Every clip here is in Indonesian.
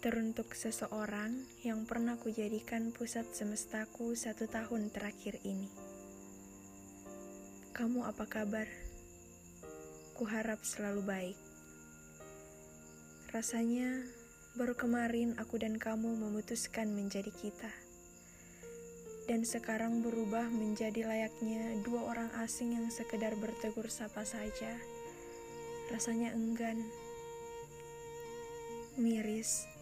Teruntuk seseorang yang pernah kujadikan pusat semestaku satu tahun terakhir ini. Kamu apa kabar? Kuharap selalu baik. Rasanya baru kemarin aku dan kamu memutuskan menjadi kita. Dan sekarang berubah menjadi layaknya dua orang asing yang sekedar bertegur sapa saja. Rasanya enggan. Miris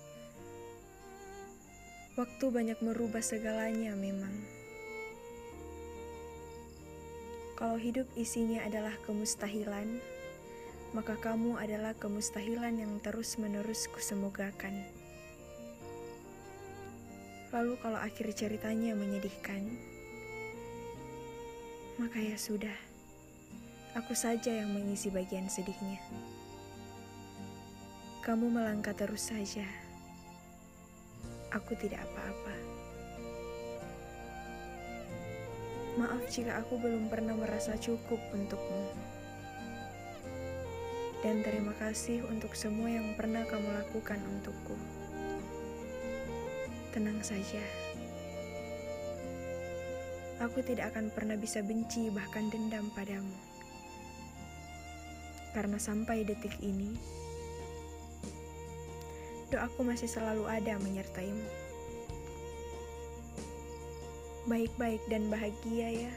Waktu banyak merubah segalanya memang. Kalau hidup isinya adalah kemustahilan, maka kamu adalah kemustahilan yang terus-menerus kusemogakan. Lalu kalau akhir ceritanya menyedihkan, maka ya sudah, aku saja yang mengisi bagian sedihnya. Kamu melangkah terus saja aku tidak apa-apa. Maaf jika aku belum pernah merasa cukup untukmu. Dan terima kasih untuk semua yang pernah kamu lakukan untukku. Tenang saja. Aku tidak akan pernah bisa benci bahkan dendam padamu. Karena sampai detik ini, doaku masih selalu ada menyertaimu. Baik-baik dan bahagia ya.